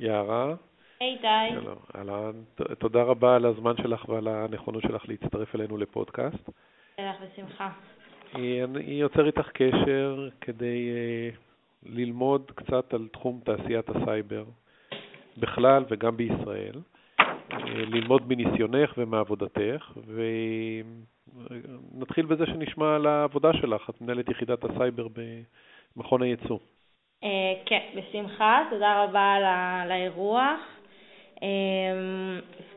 יערה. היי. שלום, אהלן. תודה רבה על הזמן שלך ועל הנכונות שלך להצטרף אלינו לפודקאסט. אין, בשמחה. אה, אני יוצר איתך קשר כדי אה, ללמוד קצת על תחום תעשיית הסייבר בכלל וגם בישראל, אה, ללמוד מניסיונך ומעבודתך, ונתחיל בזה שנשמע על העבודה שלך. את מנהלת יחידת הסייבר במכון הייצוא. אה, כן, בשמחה, תודה רבה על האירוח. אה,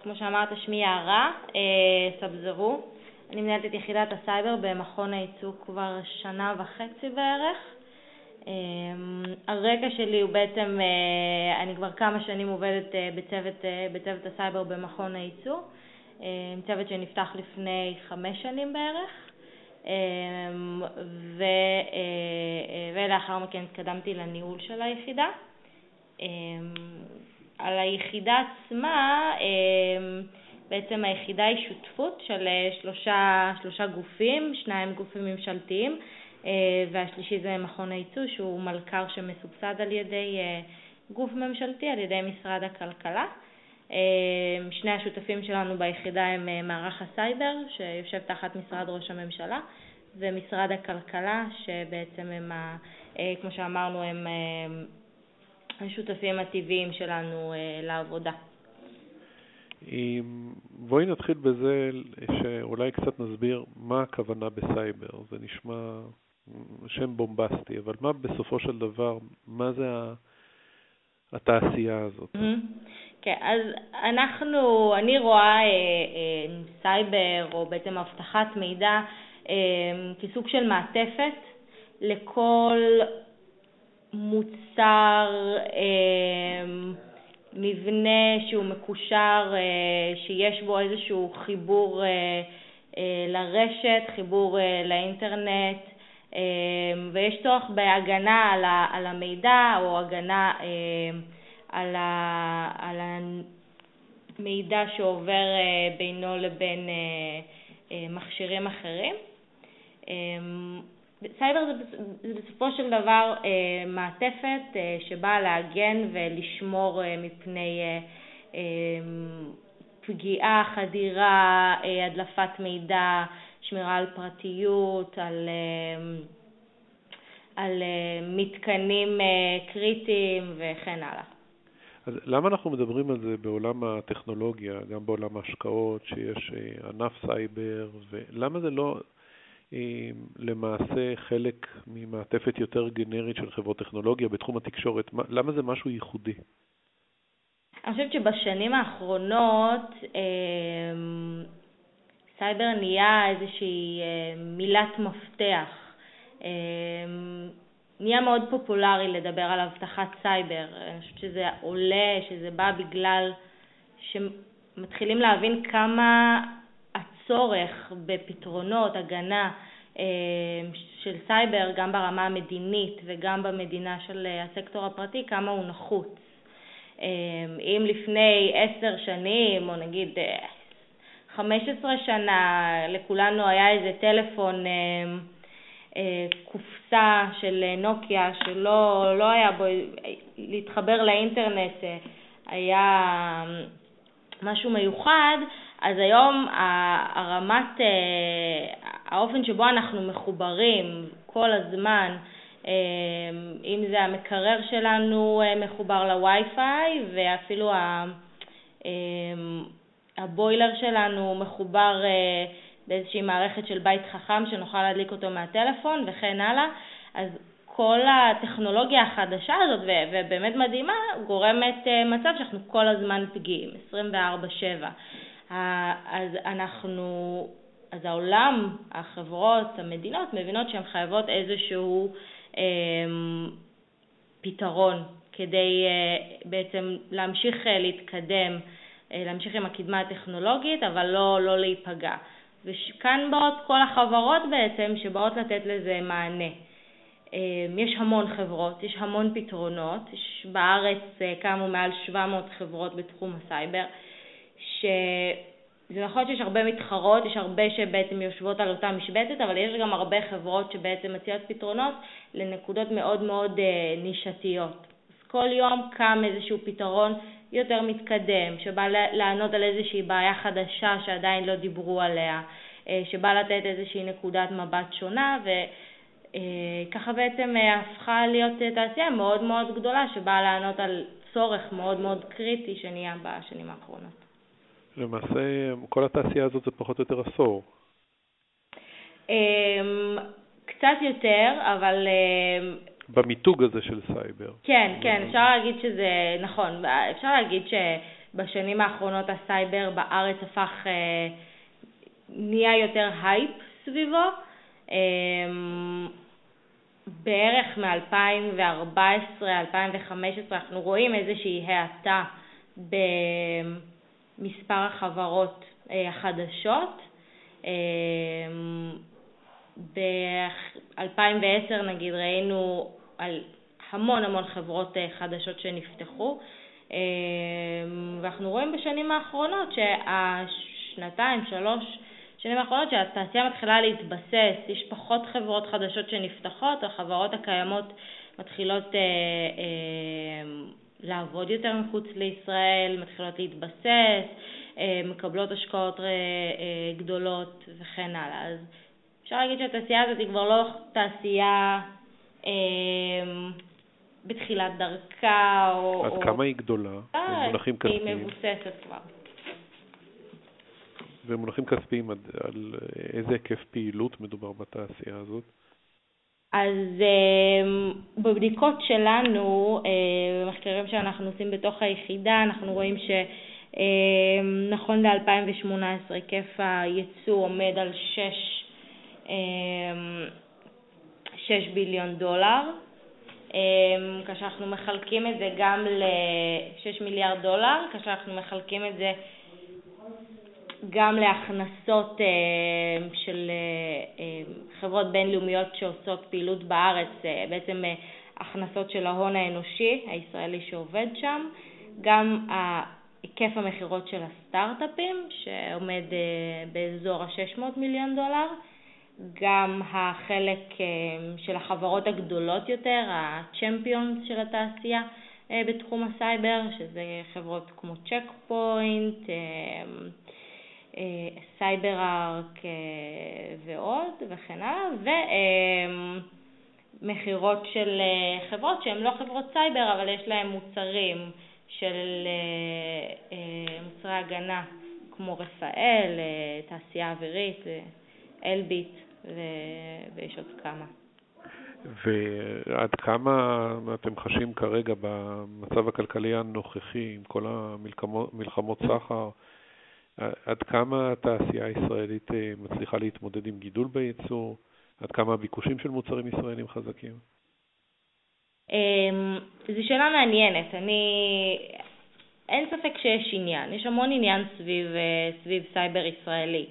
כמו שאמרת, שמי יערה אה, סבזרו. אני מנהלת את יחידת הסייבר במכון הייצוא כבר שנה וחצי בערך. הרקע שלי הוא בעצם, אני כבר כמה שנים עובדת בצוות, בצוות הסייבר במכון הייצוא, אה, צוות שנפתח לפני חמש שנים בערך. אמ, ו, אה, ולאחר מכן התקדמתי לניהול של היחידה. אמ, על היחידה עצמה, אמ, בעצם היחידה היא שותפות של אה, שלושה, שלושה גופים, שניים גופים ממשלתיים אה, והשלישי זה מכון הייצוא שהוא מלכ"ר שמסובסד על ידי אה, גוף ממשלתי, על ידי משרד הכלכלה. אמ, שני השותפים שלנו ביחידה הם אה, מערך הסייבר, שיושב תחת משרד ראש הממשלה, ומשרד הכלכלה, שבעצם הם, ה- אה, כמו שאמרנו, הם אה, השותפים הטבעיים שלנו לעבודה. בואי נתחיל בזה שאולי קצת נסביר מה הכוונה בסייבר. זה נשמע שם בומבסטי, אבל מה בסופו של דבר, מה זה התעשייה הזאת? מהמם. כן, אז אנחנו, אני רואה אה, אה, סייבר, או בעצם אבטחת מידע, אה, כסוג של מעטפת לכל מוצר, מבנה שהוא מקושר, שיש בו איזשהו חיבור לרשת, חיבור לאינטרנט, ויש צורך בהגנה על על המידע או הגנה על ה- על המידע שעובר אה, בינו לבין אה, אה, מכשירים אחרים. סייבר זה זה בסופו של דבר מעטפת אה, שבאה להגן ולשמור מפני פגיעה, חדירה, הדלפת מידע, שמירה על פרטיות, על, על מתקנים קריטיים וכן הלאה. אז למה אנחנו מדברים על זה בעולם הטכנולוגיה, גם בעולם ההשקעות, שיש אה, ענף סייבר, ולמה זה לא אה, למעשה חלק ממעטפת יותר גנרית של חברות טכנולוגיה בתחום התקשורת? מה- למה זה משהו ייחודי? אני חושבת שבשנים האחרונות אמ, סייבר נהיה איזושהי אה, מילת מפתח. נהיה מאוד פופולרי לדבר על אבטחת סייבר. אני חושבת שזה עולה, שזה בא בגלל שמתחילים להבין כמה הצורך בפתרונות הגנה אה, של סייבר, גם ברמה המדינית וגם ברמה של אה, הסקטור הפרטי, כמה הוא נחוץ. אמ, אם לפני עשר שנים, או נגיד אה, 15 שנה, לכולנו היה איזה טלפון אה, אה, קופסה של אה, נוקיה שלא לא היה בו, להתחבר לאינטרנט אה, היה אה, משהו מיוחד, אז היום הרמת, אה, האופן שבו אנחנו מחוברים כל הזמן, אה, אם זה המקרר שלנו אה, מחובר לווי-פיי ואפילו אה, הבוילר שלנו מחובר אה, באיזושהי מערכת של בית חכם שנוכל להדליק אותו מהטלפון וכן הלאה, אז כל הטכנולוגיה החדשה הזאת, ובאמת מדהימה, גורמת אה, מצב שאנחנו כל הזמן פגיעים, 24/7. ה- אז אנחנו, אז העולם, החברות, המדינות, מבינות שהן חייבות איזשהו אה, פתרון כדי אה, בעצם להמשיך אה, להתקדם, אה, להמשיך עם הקדמה הטכנולוגית, אבל לא, לא להיפגע. וכאן באות כל החברות בעצם שבאות לתת לזה מענה. אה, יש המון חברות, יש המון פתרונות, יש בארץ אה, קמו מעל 700 חברות בתחום הסייבר, שזה נכון שיש הרבה מתחרות, יש הרבה שבעצם יושבות על אותה משבצת, אבל יש גם הרבה חברות שבעצם מציעות פתרונות לנקודות מאוד מאוד אה, נישתיות. אז כל יום קם איזשהו פתרון יותר מתקדם, שבא לענות על איזושהי בעיה חדשה שעדיין לא דיברו עליה, אה, שבא לתת איזושהי נקודת מבט שונה, וככה בעצם הפכה להיות תעשייה מאוד מאוד גדולה, שבאה לענות על צורך מאוד מאוד קריטי שנהיה בשנים האחרונות. למעשה, כל התעשייה הזאת זה פחות או יותר עשור. אמ, קצת יותר, אבל... אמ, במיתוג הזה של סייבר. כן, כן, אפשר להגיד שזה נכון. אפשר להגיד שבשנים האחרונות הסייבר בארץ הפך, אה, נהיה יותר הייפ סביבו. אמ, בערך מ-2014-2015 אנחנו רואים איזושהי האטה במספר החברות אה, החדשות. ב-2010 נגיד ראינו על המון המון חברות אה, חדשות שנפתחו, אה, ואנחנו רואים בשנים האחרונות שהשנתיים, שלוש שנים האחרונות שהתעשייה מתחילה להתבסס, יש פחות חברות חדשות שנפתחות, החברות הקיימות מתחילות אה, לעבוד יותר מחוץ לישראל, מתחילות להתבסס, מקבלות השקעות גדולות וכן הלאה. אז אפשר להגיד שהתעשייה הזאת היא כבר לא תעשייה אה, בתחילת דרכה, או... עד או... כמה היא גדולה? אה, במונחים כספיים. היא מבוססת כבר. במונחים כספיים, על, על איזה היקף פעילות מדובר בתעשייה הזאת? אז אה, בבדיקות שלנו, אה, במחקרים שאנחנו עושים בתוך היחידה, אנחנו רואים שנכון אה, ל-2018 היקף הייצוא עומד על 6 6 אמ, ביליון דולר, אמ, כאשר אנחנו מחלקים את זה גם ל-6 מיליארד דולר, כאשר אנחנו מחלקים את זה גם להכנסות אמ, של חברות בינלאומיות שעושות פעילות בארץ, אה, בעצם אה, הכנסות של ההון האנושי הישראלי שעובד שם, גם היקף המכירות של הסטארט-אפים שעומד אה, באזור ה-600 מיליון דולר, גם החלק אה, של החברות הגדולות יותר, ה-Champions של התעשייה אה, בתחום הסייבר, שזה חברות כמו צ'ק פוינט, סייבר ארק ועוד וכן הלאה, ומכירות של אה, חברות שהן לא חברות סייבר אבל יש להן מוצרים של מוצרי הגנה כמו רפאל, תעשייה אווירית, אלביט ויש עוד כמה. ועד כמה אתם חשים כרגע במצב הכלכלי הנוכחי, עם כל המלחמות סחר, עד כמה התעשייה הישראלית אה, מצליחה להתמודד עם גידול בייצור? עד כמה הביקושים של מוצרים ישראלים חזקים? אמ, זו שאלה מעניינת. אני... אין ספק שיש עניין. יש המון עניין סביב, אה, סביב סייבר ישראלי.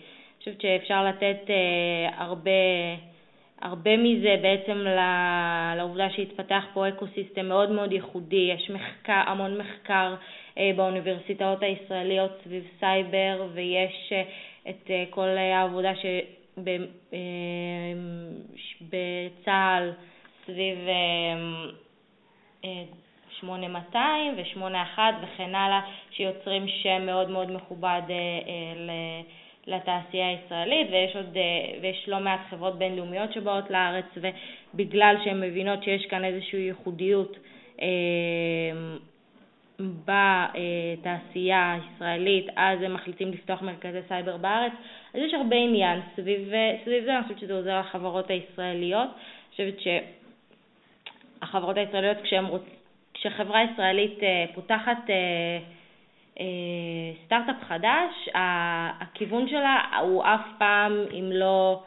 חושבת שאפשר לתת אה, הרבה, הרבה מזה בעצם לעובדה שהתפתח פה ecosystem מאוד מאוד ייחודי, יש מחקר, המון מחקר אה, באוניברסיטאות הישראליות סביב סייבר ויש אה, את כל העבודה שבצה"ל סביב 8200 ו-81 וכן הלאה, שיוצרים שם מאוד מאוד מכובד לתעשייה הישראלית ויש עוד, אה, ויש לא מעט חברות בינלאומיות שבאות לארץ ובגלל שהן מבינות שיש כאן איזושהי ייחודיות אה, בתעשייה הישראלית, אז הם מחליטים לפתוח מרכזי סייבר בארץ. אז יש הרבה עניין סביב, סביב זה, אני חושבת שזה עוזר לחברות הישראליות. אני חושבת שהחברות הישראליות, רוצ... כשחברה ישראלית אה, פותחת אה, סטארט-אפ חדש, הכיוון שלה הוא אף פעם, אם לא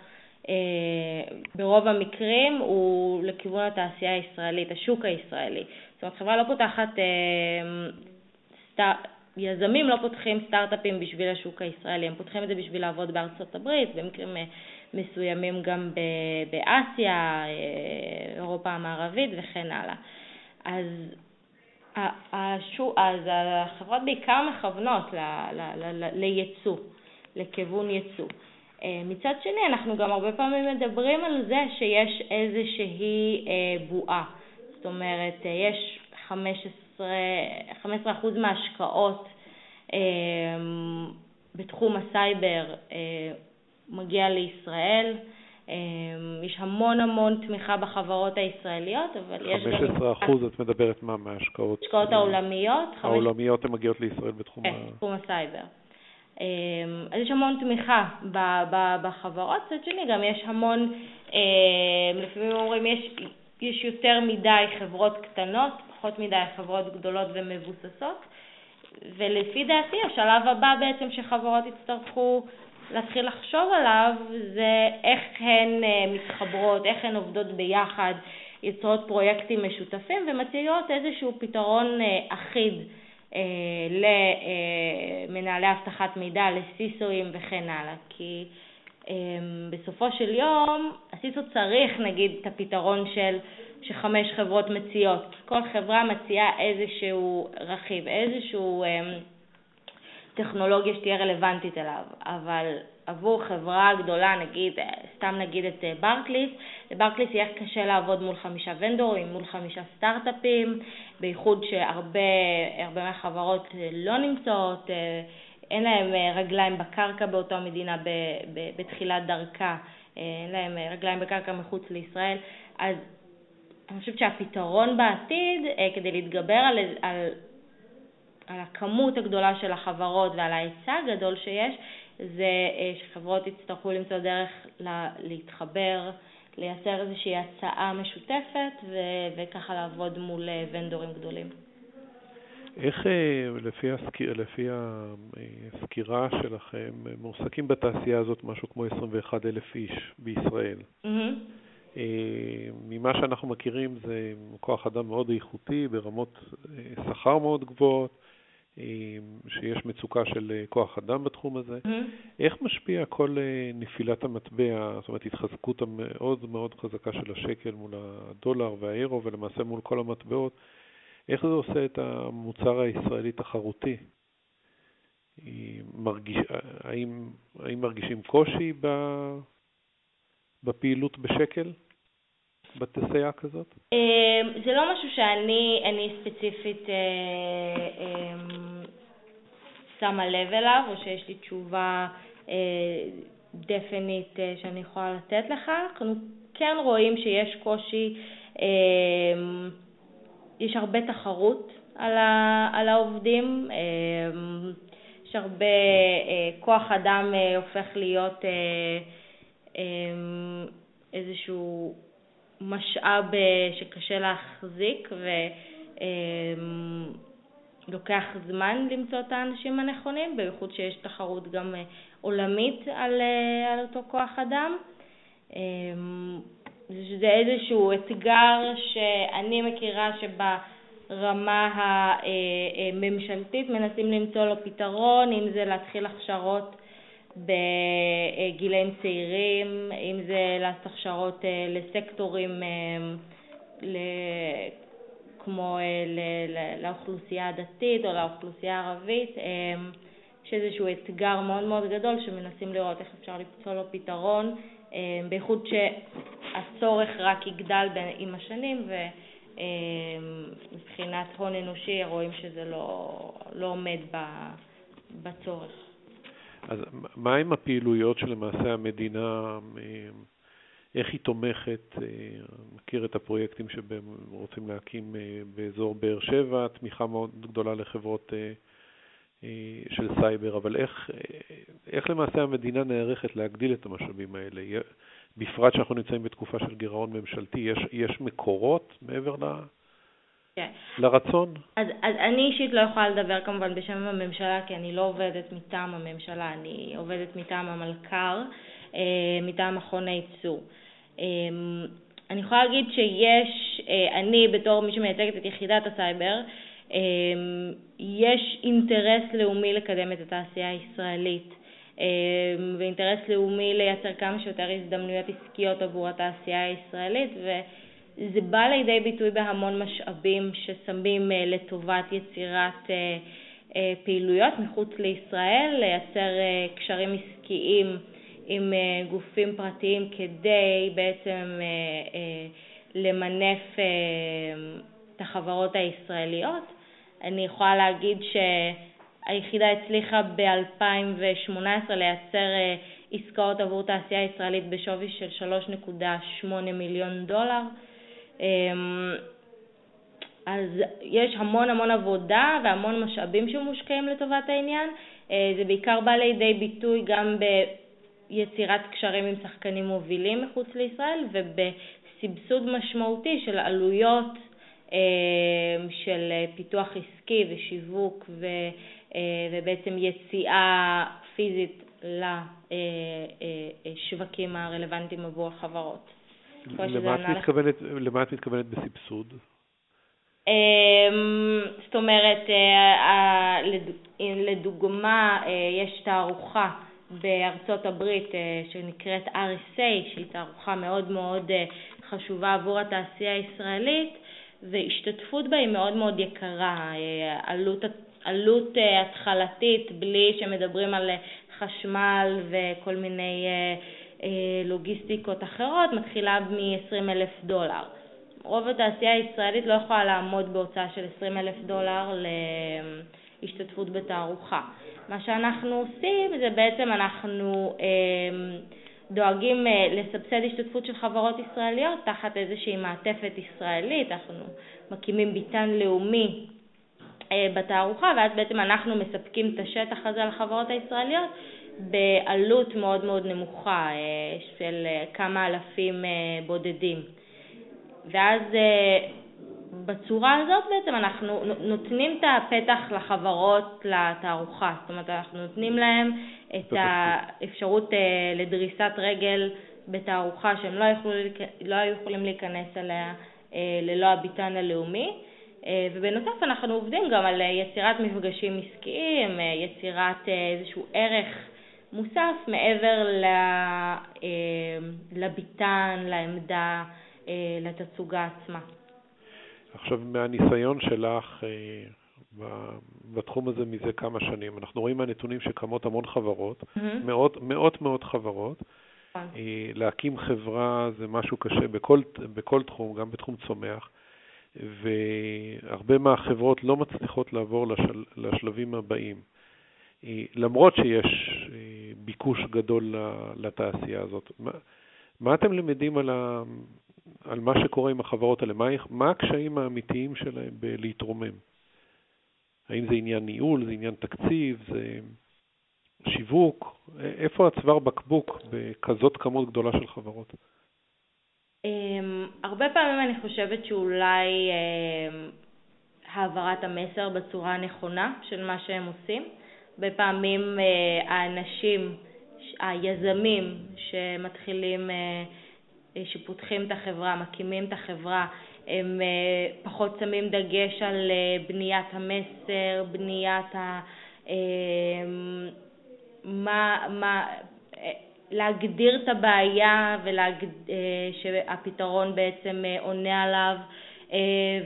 אה, ברוב המקרים, הוא לכיוון התעשייה הישראלית, השוק הישראלי. זאת אומרת, חברה לא פותחת, אה, יזמים לא פותחים סטארט-אפים בשביל השוק הישראלי, הם פותחים את זה בשביל לעבוד בארצות הברית, במקרים מסוימים גם באסיה, אירופה המערבית וכן הלאה. אז אז החברות בעיקר מכוונות לייצוא, לכיוון ייצוא. אה, מצד שני, אנחנו גם הרבה פעמים מדברים על זה שיש איזושהי אה, בועה. זאת אומרת, אה, יש 15, 15% מההשקעות בתחום הסייבר מגיע לישראל. יש המון המון תמיכה בחברות הישראליות, אבל יש גם... 15 אחוז, את מדברת מה, מההשקעות? השקעות העולמיות. העולמיות הן מגיעות לישראל בתחום כן, ה... בתחום הסייבר. אז יש המון תמיכה בחברות, מצד שני גם יש המון, לפעמים אומרים יש, יש יותר מדי חברות קטנות, פחות מדי חברות גדולות ומבוססות, ולפי דעתי השלב הבא בעצם שחברות יצטרכו להתחיל לחשוב עליו זה איך הן מתחברות, איך הן עובדות ביחד, יוצרות פרויקטים משותפים ומציעות איזשהו פתרון אחיד. למנהלי אבטחת מידע, לסיסואים וכן הלאה. כי בסופו של יום הסיסו צריך נגיד את הפתרון של שחמש חברות מציעות. כל חברה מציעה איזשהו רכיב, איזשהו טכנולוגיה שתהיה רלוונטית אליו, אבל עבור חברה גדולה, נגיד, סתם נגיד את ברקליס, לברקליס יהיה קשה לעבוד מול חמישה ונדורים, מול חמישה סטארט-אפים, בייחוד שהרבה מהחברות לא נמצאות, אין להם רגליים בקרקע באותה מדינה בתחילת דרכה, אין להם רגליים בקרקע מחוץ לישראל, אז אני חושבת שהפתרון בעתיד, כדי להתגבר על, על, על הכמות הגדולה של החברות ועל ההיצע הגדול שיש, זה שחברות יצטרכו למצוא דרך להתחבר, לייצר איזושהי הצעה משותפת ו- וככה לעבוד מול ונדורים גדולים. איך לפי, הסקיר, לפי הסקירה שלכם מועסקים בתעשייה הזאת משהו כמו 21 אלף איש בישראל? Mm-hmm. ממה שאנחנו מכירים זה כוח אדם מאוד איכותי ברמות שכר מאוד גבוהות, שיש מצוקה של אה, כוח אדם בתחום הזה. Mm-hmm. איך משפיע כל אה, נפילת המטבע, זאת אומרת התחזקות המאוד מאוד חזקה של השקל מול הדולר והאירו ולמעשה מול כל המטבעות, איך זה עושה את המוצר הישראלי תחרותי? מרגיש, האם, האם מרגישים קושי בפעילות בשקל? בתעשייה כזאת? אמ, זה לא משהו שאני אני ספציפית אה, אמ, שמה לב אליו, או שיש לי תשובה אה, דפנית אה, שאני יכולה לתת לך. אנחנו כן רואים שיש קושי, אמ, יש הרבה תחרות על העובדים, יש הרבה כוח אדם הופך להיות איזשהו משאב אה, שקשה להחזיק ולוקח אמ, זמן למצוא את האנשים הנכונים, בייחוד שיש תחרות גם אה, עולמית על, אה, על אותו כוח אדם. זה איזשהו אתגר שאני מכירה שברמה הממשלתית מנסים למצוא לו פתרון, אם זה להתחיל הכשרות בגילאים צעירים, אם זה לעשות הכשרות אה, לסקטורים אה, כמו אה, לאוכלוסייה הדתית או לאוכלוסייה הערבית, יש איזשהו אתגר מאוד מאוד גדול שמנסים לראות איך אפשר למצוא לו פתרון, בייחוד שהצורך רק יגדל עם השנים ומבחינת הון אנושי רואים שזה לא, לא עומד בצורך. אז מה עם הפעילויות שלמעשה המדינה, איך היא תומכת, אה, מכיר את הפרויקטים שהם רוצים להקים אה, באזור באר שבע, תמיכה מאוד גדולה לחברות אה, של סייבר, אבל איך, איך למעשה המדינה נערכת להגדיל את המשאבים האלה? בפרט שאנחנו נמצאים בתקופה של גירעון ממשלתי, יש, יש מקורות מעבר ל... כן. לרצון? אז, אז אני אישית לא יכולה לדבר כמובן בשם הממשלה, כי אני לא עובדת מטעם הממשלה, אני עובדת מטעם המלכ"ר, אה, מטעם מכון הייצור. אה, אני יכולה להגיד שיש, אה, אני בתור מי שמייצגת את יחידת הסייבר, אה, יש אינטרס לאומי לקדם את התעשייה הישראלית. אה, ואינטרס לאומי לייצר כמה שיותר הזדמנויות עסקיות עבור התעשייה הישראלית, ו... זה בא לידי ביטוי בהמון משאבים ששמים אה, לטובת יצירת אה, אה, פעילויות מחוץ לישראל, לייצר קשרים עסקיים עם גופים פרטיים כדי בעצם למנף את החברות הישראליות. אני יכולה להגיד שהיחידה הצליחה ב-2018 לייצר עסקאות עבור תעשייה ישראלית בשווי של 3.8 מיליון דולר. אז יש המון המון עבודה והמון משאבים שמושקעים לטובת העניין. אה, זה בעיקר בא לידי ביטוי גם ביצירת קשרים עם שחקנים מובילים מחוץ לישראל ובסבסוד משמעותי של עלויות אה, של פיתוח עסקי ושיווק אה, ובעצם יציאה פיזית לשווקים הרלוונטיים עבור החברות. למה את מתכוונת בסבסוד? אמ, זאת אומרת, אה, לדוגמה, אה, יש תערוכה בארצות הברית אה, שנקראת RSA, שהיא תערוכה מאוד מאוד חשובה עבור התעשייה הישראלית, והשתתפות בה היא מאוד מאוד יקרה. עלות, עלות התחלתית, בלי שמדברים על חשמל וכל מיני לוגיסטיקות אחרות, מתחילה מ-20 אלף דולר. רוב התעשייה הישראלית לא יכולה לעמוד בהוצאה של 20 אלף דולר להשתתפות בתערוכה. מה שאנחנו עושים זה בעצם אנחנו אמ, דואגים אה, לסבסד השתתפות של חברות ישראליות תחת איזושהי מעטפת ישראלית, אנחנו מקימים ביתן לאומי אה, בתערוכה ואז בעצם אנחנו מספקים את השטח הזה לחברות הישראליות בעלות מאוד מאוד נמוכה אה, של כמה אלפים בודדים. ואז אה, בצורה הזאת בעצם אנחנו נותנים את הפתח לחברות לתערוכה, זאת אומרת אנחנו נותנים להם את האפשרות אה, לדריסת רגל בתערוכה שהם לא, יכלו, לא היו יכולים להיכנס אליה אה, ללא הביטן הלאומי. ובנוסף אנחנו עובדים גם על יצירת מפגשים עסקיים, יצירת איזשהו ערך מוסף מעבר לביטן, לעמדה אה, לתצוגה עצמה. עכשיו, מהניסיון שלך אה, בתחום הזה מזה כמה שנים, אנחנו רואים מהנתונים שקמות המון חברות, mm-hmm. מאות, מאות מאות חברות. נכון. אה, להקים חברה זה משהו קשה בכל, בכל תחום, גם בתחום צומח, והרבה מהחברות לא מצליחות לעבור לשל, לשלבים הבאים. למרות שיש ביקוש גדול לתעשייה הזאת. מה, מה אתם למדים על, ה, על מה שקורה עם החברות האלה, מה, מה הקשיים האמיתיים שלהם בלהתרומם? האם זה עניין ניהול, זה עניין תקציב, זה שיווק? איפה הצוואר בקבוק בכזאת כמות גדולה של חברות? Um, הרבה פעמים אני חושבת שאולי um, העברת המסר בצורה הנכונה של מה שהם עושים. הרבה פעמים uh, האנשים, היזמים שמתחילים uh, אה, שפותחים את החברה, מקימים את החברה, הם אה, פחות שמים דגש על אה, בניית המסר, בניית ה... מה, מה, להגדיר את הבעיה ושהפתרון בעצם עונה עליו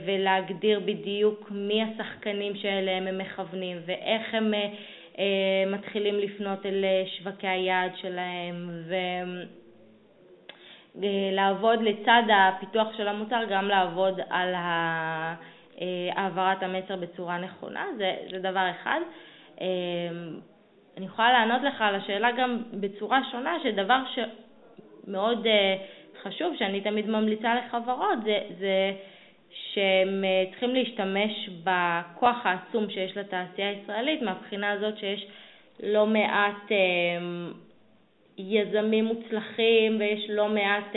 ולהגדיר בדיוק מי השחקנים שאליהם הם מכוונים ואיך הם מתחילים לפנות אל שווקי היעד שלהם ו... אה, לצד הפיתוח של המוצר, גם לעבוד על אה, העברת המסר בצורה נכונה, זה, זה דבר אחד. אה, אני יכולה לענות לך על השאלה גם בצורה שונה, שדבר שמאוד חשוב, שאני תמיד ממליצה לחברות, זה, זה שהם צריכים להשתמש בכוח העצום שיש לתעשייה הישראלית, מהבחינה הזאת שיש לא מעט יזמים מוצלחים ויש לא מעט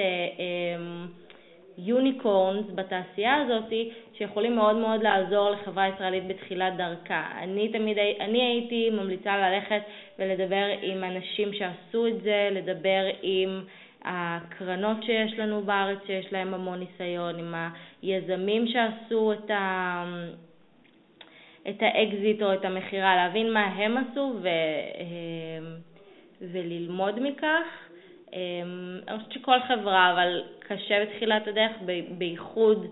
unicorns אה, אה, בתעשייה הזאת שיכולים מאוד מאוד לעזור לחברה ישראלית בתחילת דרכה. אני תמיד, אני הייתי ממליצה ללכת ולדבר עם אנשים שעשו את זה, לדבר עם הקרנות שיש לנו בארץ שיש להם המון ניסיון, עם היזמים שעשו את ה... את האקזיט או את המכירה, להבין מה הם עשו ו... אה, וללמוד מכך. אמ, אני חושבת שכל חברה, אבל קשה בתחילת הדרך, בייחוד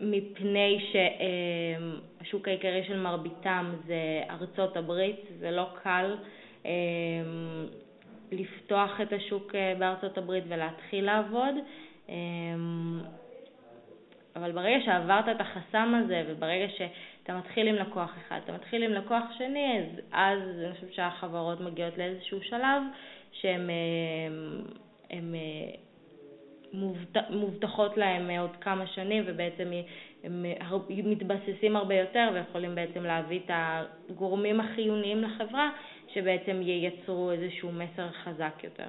מפני שהשוק העיקרי של מרביתם זה ארצות הברית, זה לא קל לפתוח את השוק אה, בארצות הברית ולהתחיל לעבוד. אמ, אבל ברגע שעברת את החסם הזה, וברגע שאתה מתחיל עם לקוח אחד, אתה מתחיל עם לקוח שני, אז, אז אני חושבת שהחברות מגיעות לאיזשהו שלב שהן הם, מובטחות להם עוד כמה שנים, ובעצם הם מתבססים הרבה יותר ויכולים בעצם להביא את הגורמים החיוניים לחברה, שבעצם ייצרו איזשהו מסר חזק יותר.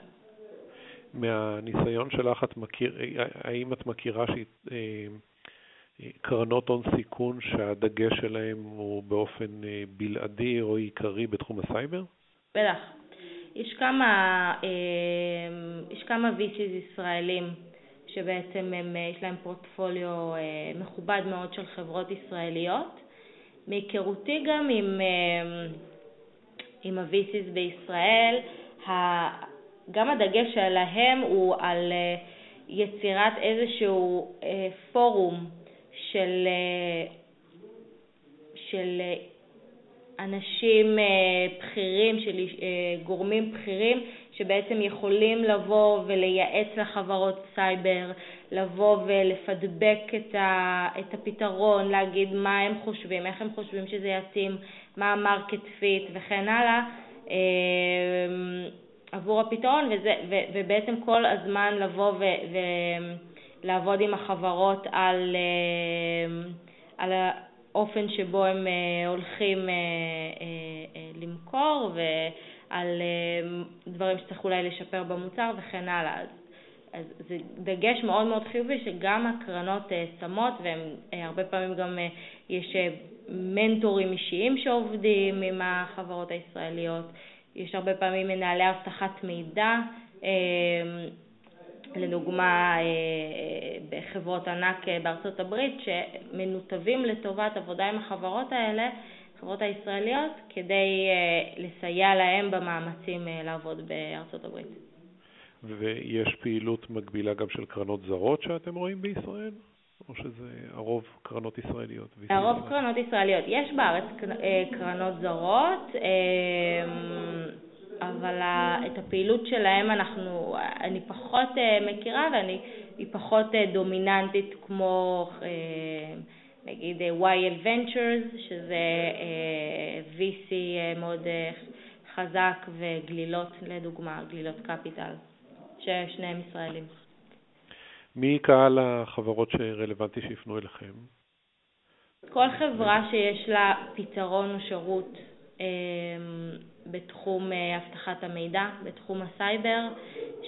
מהניסיון שלך, את מכיר, האם את מכירה קרנות הון סיכון שהדגש שלהם הוא באופן אה, בלעדי או עיקרי בתחום הסייבר? בטח. יש כמה, אה, יש כמה VCs ישראלים שבעצם הם, אה, יש להם פורטפוליו מכובד מאוד של חברות ישראליות. מהיכרותי גם עם, עם ה-VCs בישראל, גם הדגש שלהם הוא על יצירת איזשהו פורום של, אה, של אה, אנשים אה, בכירים, של גורמים בכירים, שבעצם יכולים לבוא ולייעץ לחברות סייבר, לבוא ולפדבק את, את הפתרון, להגיד מה הם חושבים, איך הם חושבים שזה יתאים, מה ה market fit וכן הלאה, עבור הפתרון, וזה, ו, ובעצם כל הזמן לבוא ו, ו, לעבוד עם החברות על, אה, על האופן שבו הם אה, הולכים אה, למכור ועל דברים שצריך אולי לשפר במוצר וכן הלאה. אז, אז זה דגש מאוד מאוד חיובי שגם הקרנות שמות, והרבה פעמים גם יש מנטורים אישיים שעובדים עם החברות הישראליות, יש הרבה פעמים מנהלי אבטחת מידע לדוגמה אה, בחברות ענק אה, בארצות הברית, שמנותבים לטובת עבודה עם החברות האלה, החברות הישראליות, כדי אה, לסייע להם במאמצים לעבוד בארצות הברית. ויש פעילות מקבילה גם של קרנות זרות שאתם רואים בישראל? או שזה הרוב קרנות ישראליות? הרוב קרנות ישראליות. יש בארץ קרנות זרות. אבל את הפעילות שלהם אנחנו, אני פחות אה, מכירה והיא פחות אה, דומיננטית כמו אה, נגיד YL Ventures, שזה VC מאוד חזק, וגלילות לדוגמה, גלילות קפיטל, ששניהם ישראלים. מי קהל החברות שרלוונטי שיפנו אליכם? כל חברה שיש לה פתרון או שירות בתחום אה, אבטחת המידע, בתחום הסייבר,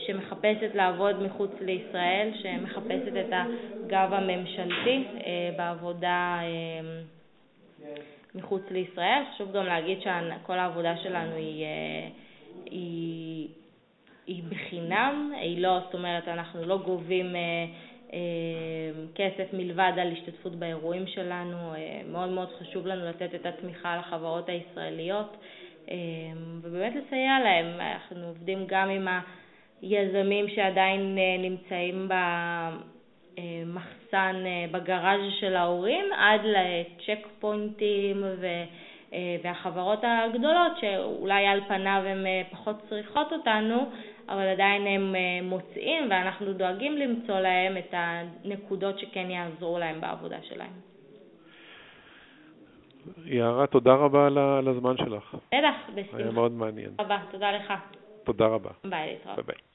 שמחפשת לעבוד מחוץ לישראל, שמחפשת את הגב הממשלתי אה, בעבודה אה, מחוץ לישראל. חשוב גם להגיד שכל העבודה שלנו היא, היא, היא בחינם, היא לא, זאת אומרת, אנחנו לא גובים כסף מלבד על השתתפות באירועים שלנו. מאוד מאוד חשוב לנו לתת את התמיכה לחברות הישראליות. אמ, ובאמת לסייע להם. אנחנו עובדים גם עם היזמים שעדיין אה, נמצאים במחסן, אה, בגראז' של ההורים, עד לצ'ק פוינטים אה, והחברות הגדולות, שאולי על פניו הן פחות צריכות אותנו, אבל עדיין הם מוצאים ואנחנו דואגים למצוא להם את הנקודות שכן יעזרו להם בעבודה שלהם. יערה, תודה רבה על הזמן שלך. בטח, בשמחה. היה מאוד מעניין. תודה, תודה לך. תודה רבה. ביי, להתראות. ביי ביי.